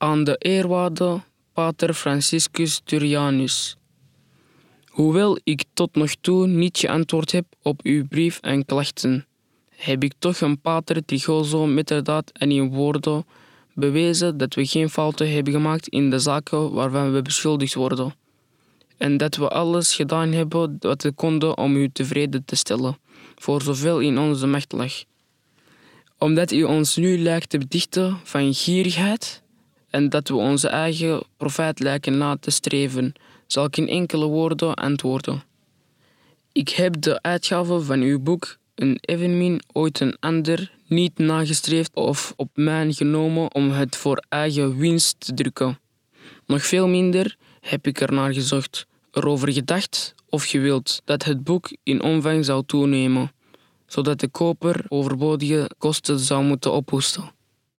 Aan de eerwaarde Pater Franciscus Turianus. Hoewel ik tot nog toe niet geantwoord heb op uw brief en klachten, heb ik toch een Pater Trigoso metterdaad en in woorden bewezen dat we geen fouten hebben gemaakt in de zaken waarvan we beschuldigd worden. En dat we alles gedaan hebben wat we konden om u tevreden te stellen, voor zoveel in onze macht lag. Omdat u ons nu lijkt te bedichten van gierigheid en dat we onze eigen profijt lijken na te streven, zal ik in enkele woorden antwoorden. Ik heb de uitgave van uw boek een evenmin ooit een ander niet nagestreefd of op mij genomen om het voor eigen winst te drukken. Nog veel minder heb ik er naar gezocht, erover gedacht of gewild dat het boek in omvang zou toenemen, zodat de koper overbodige kosten zou moeten ophoesten.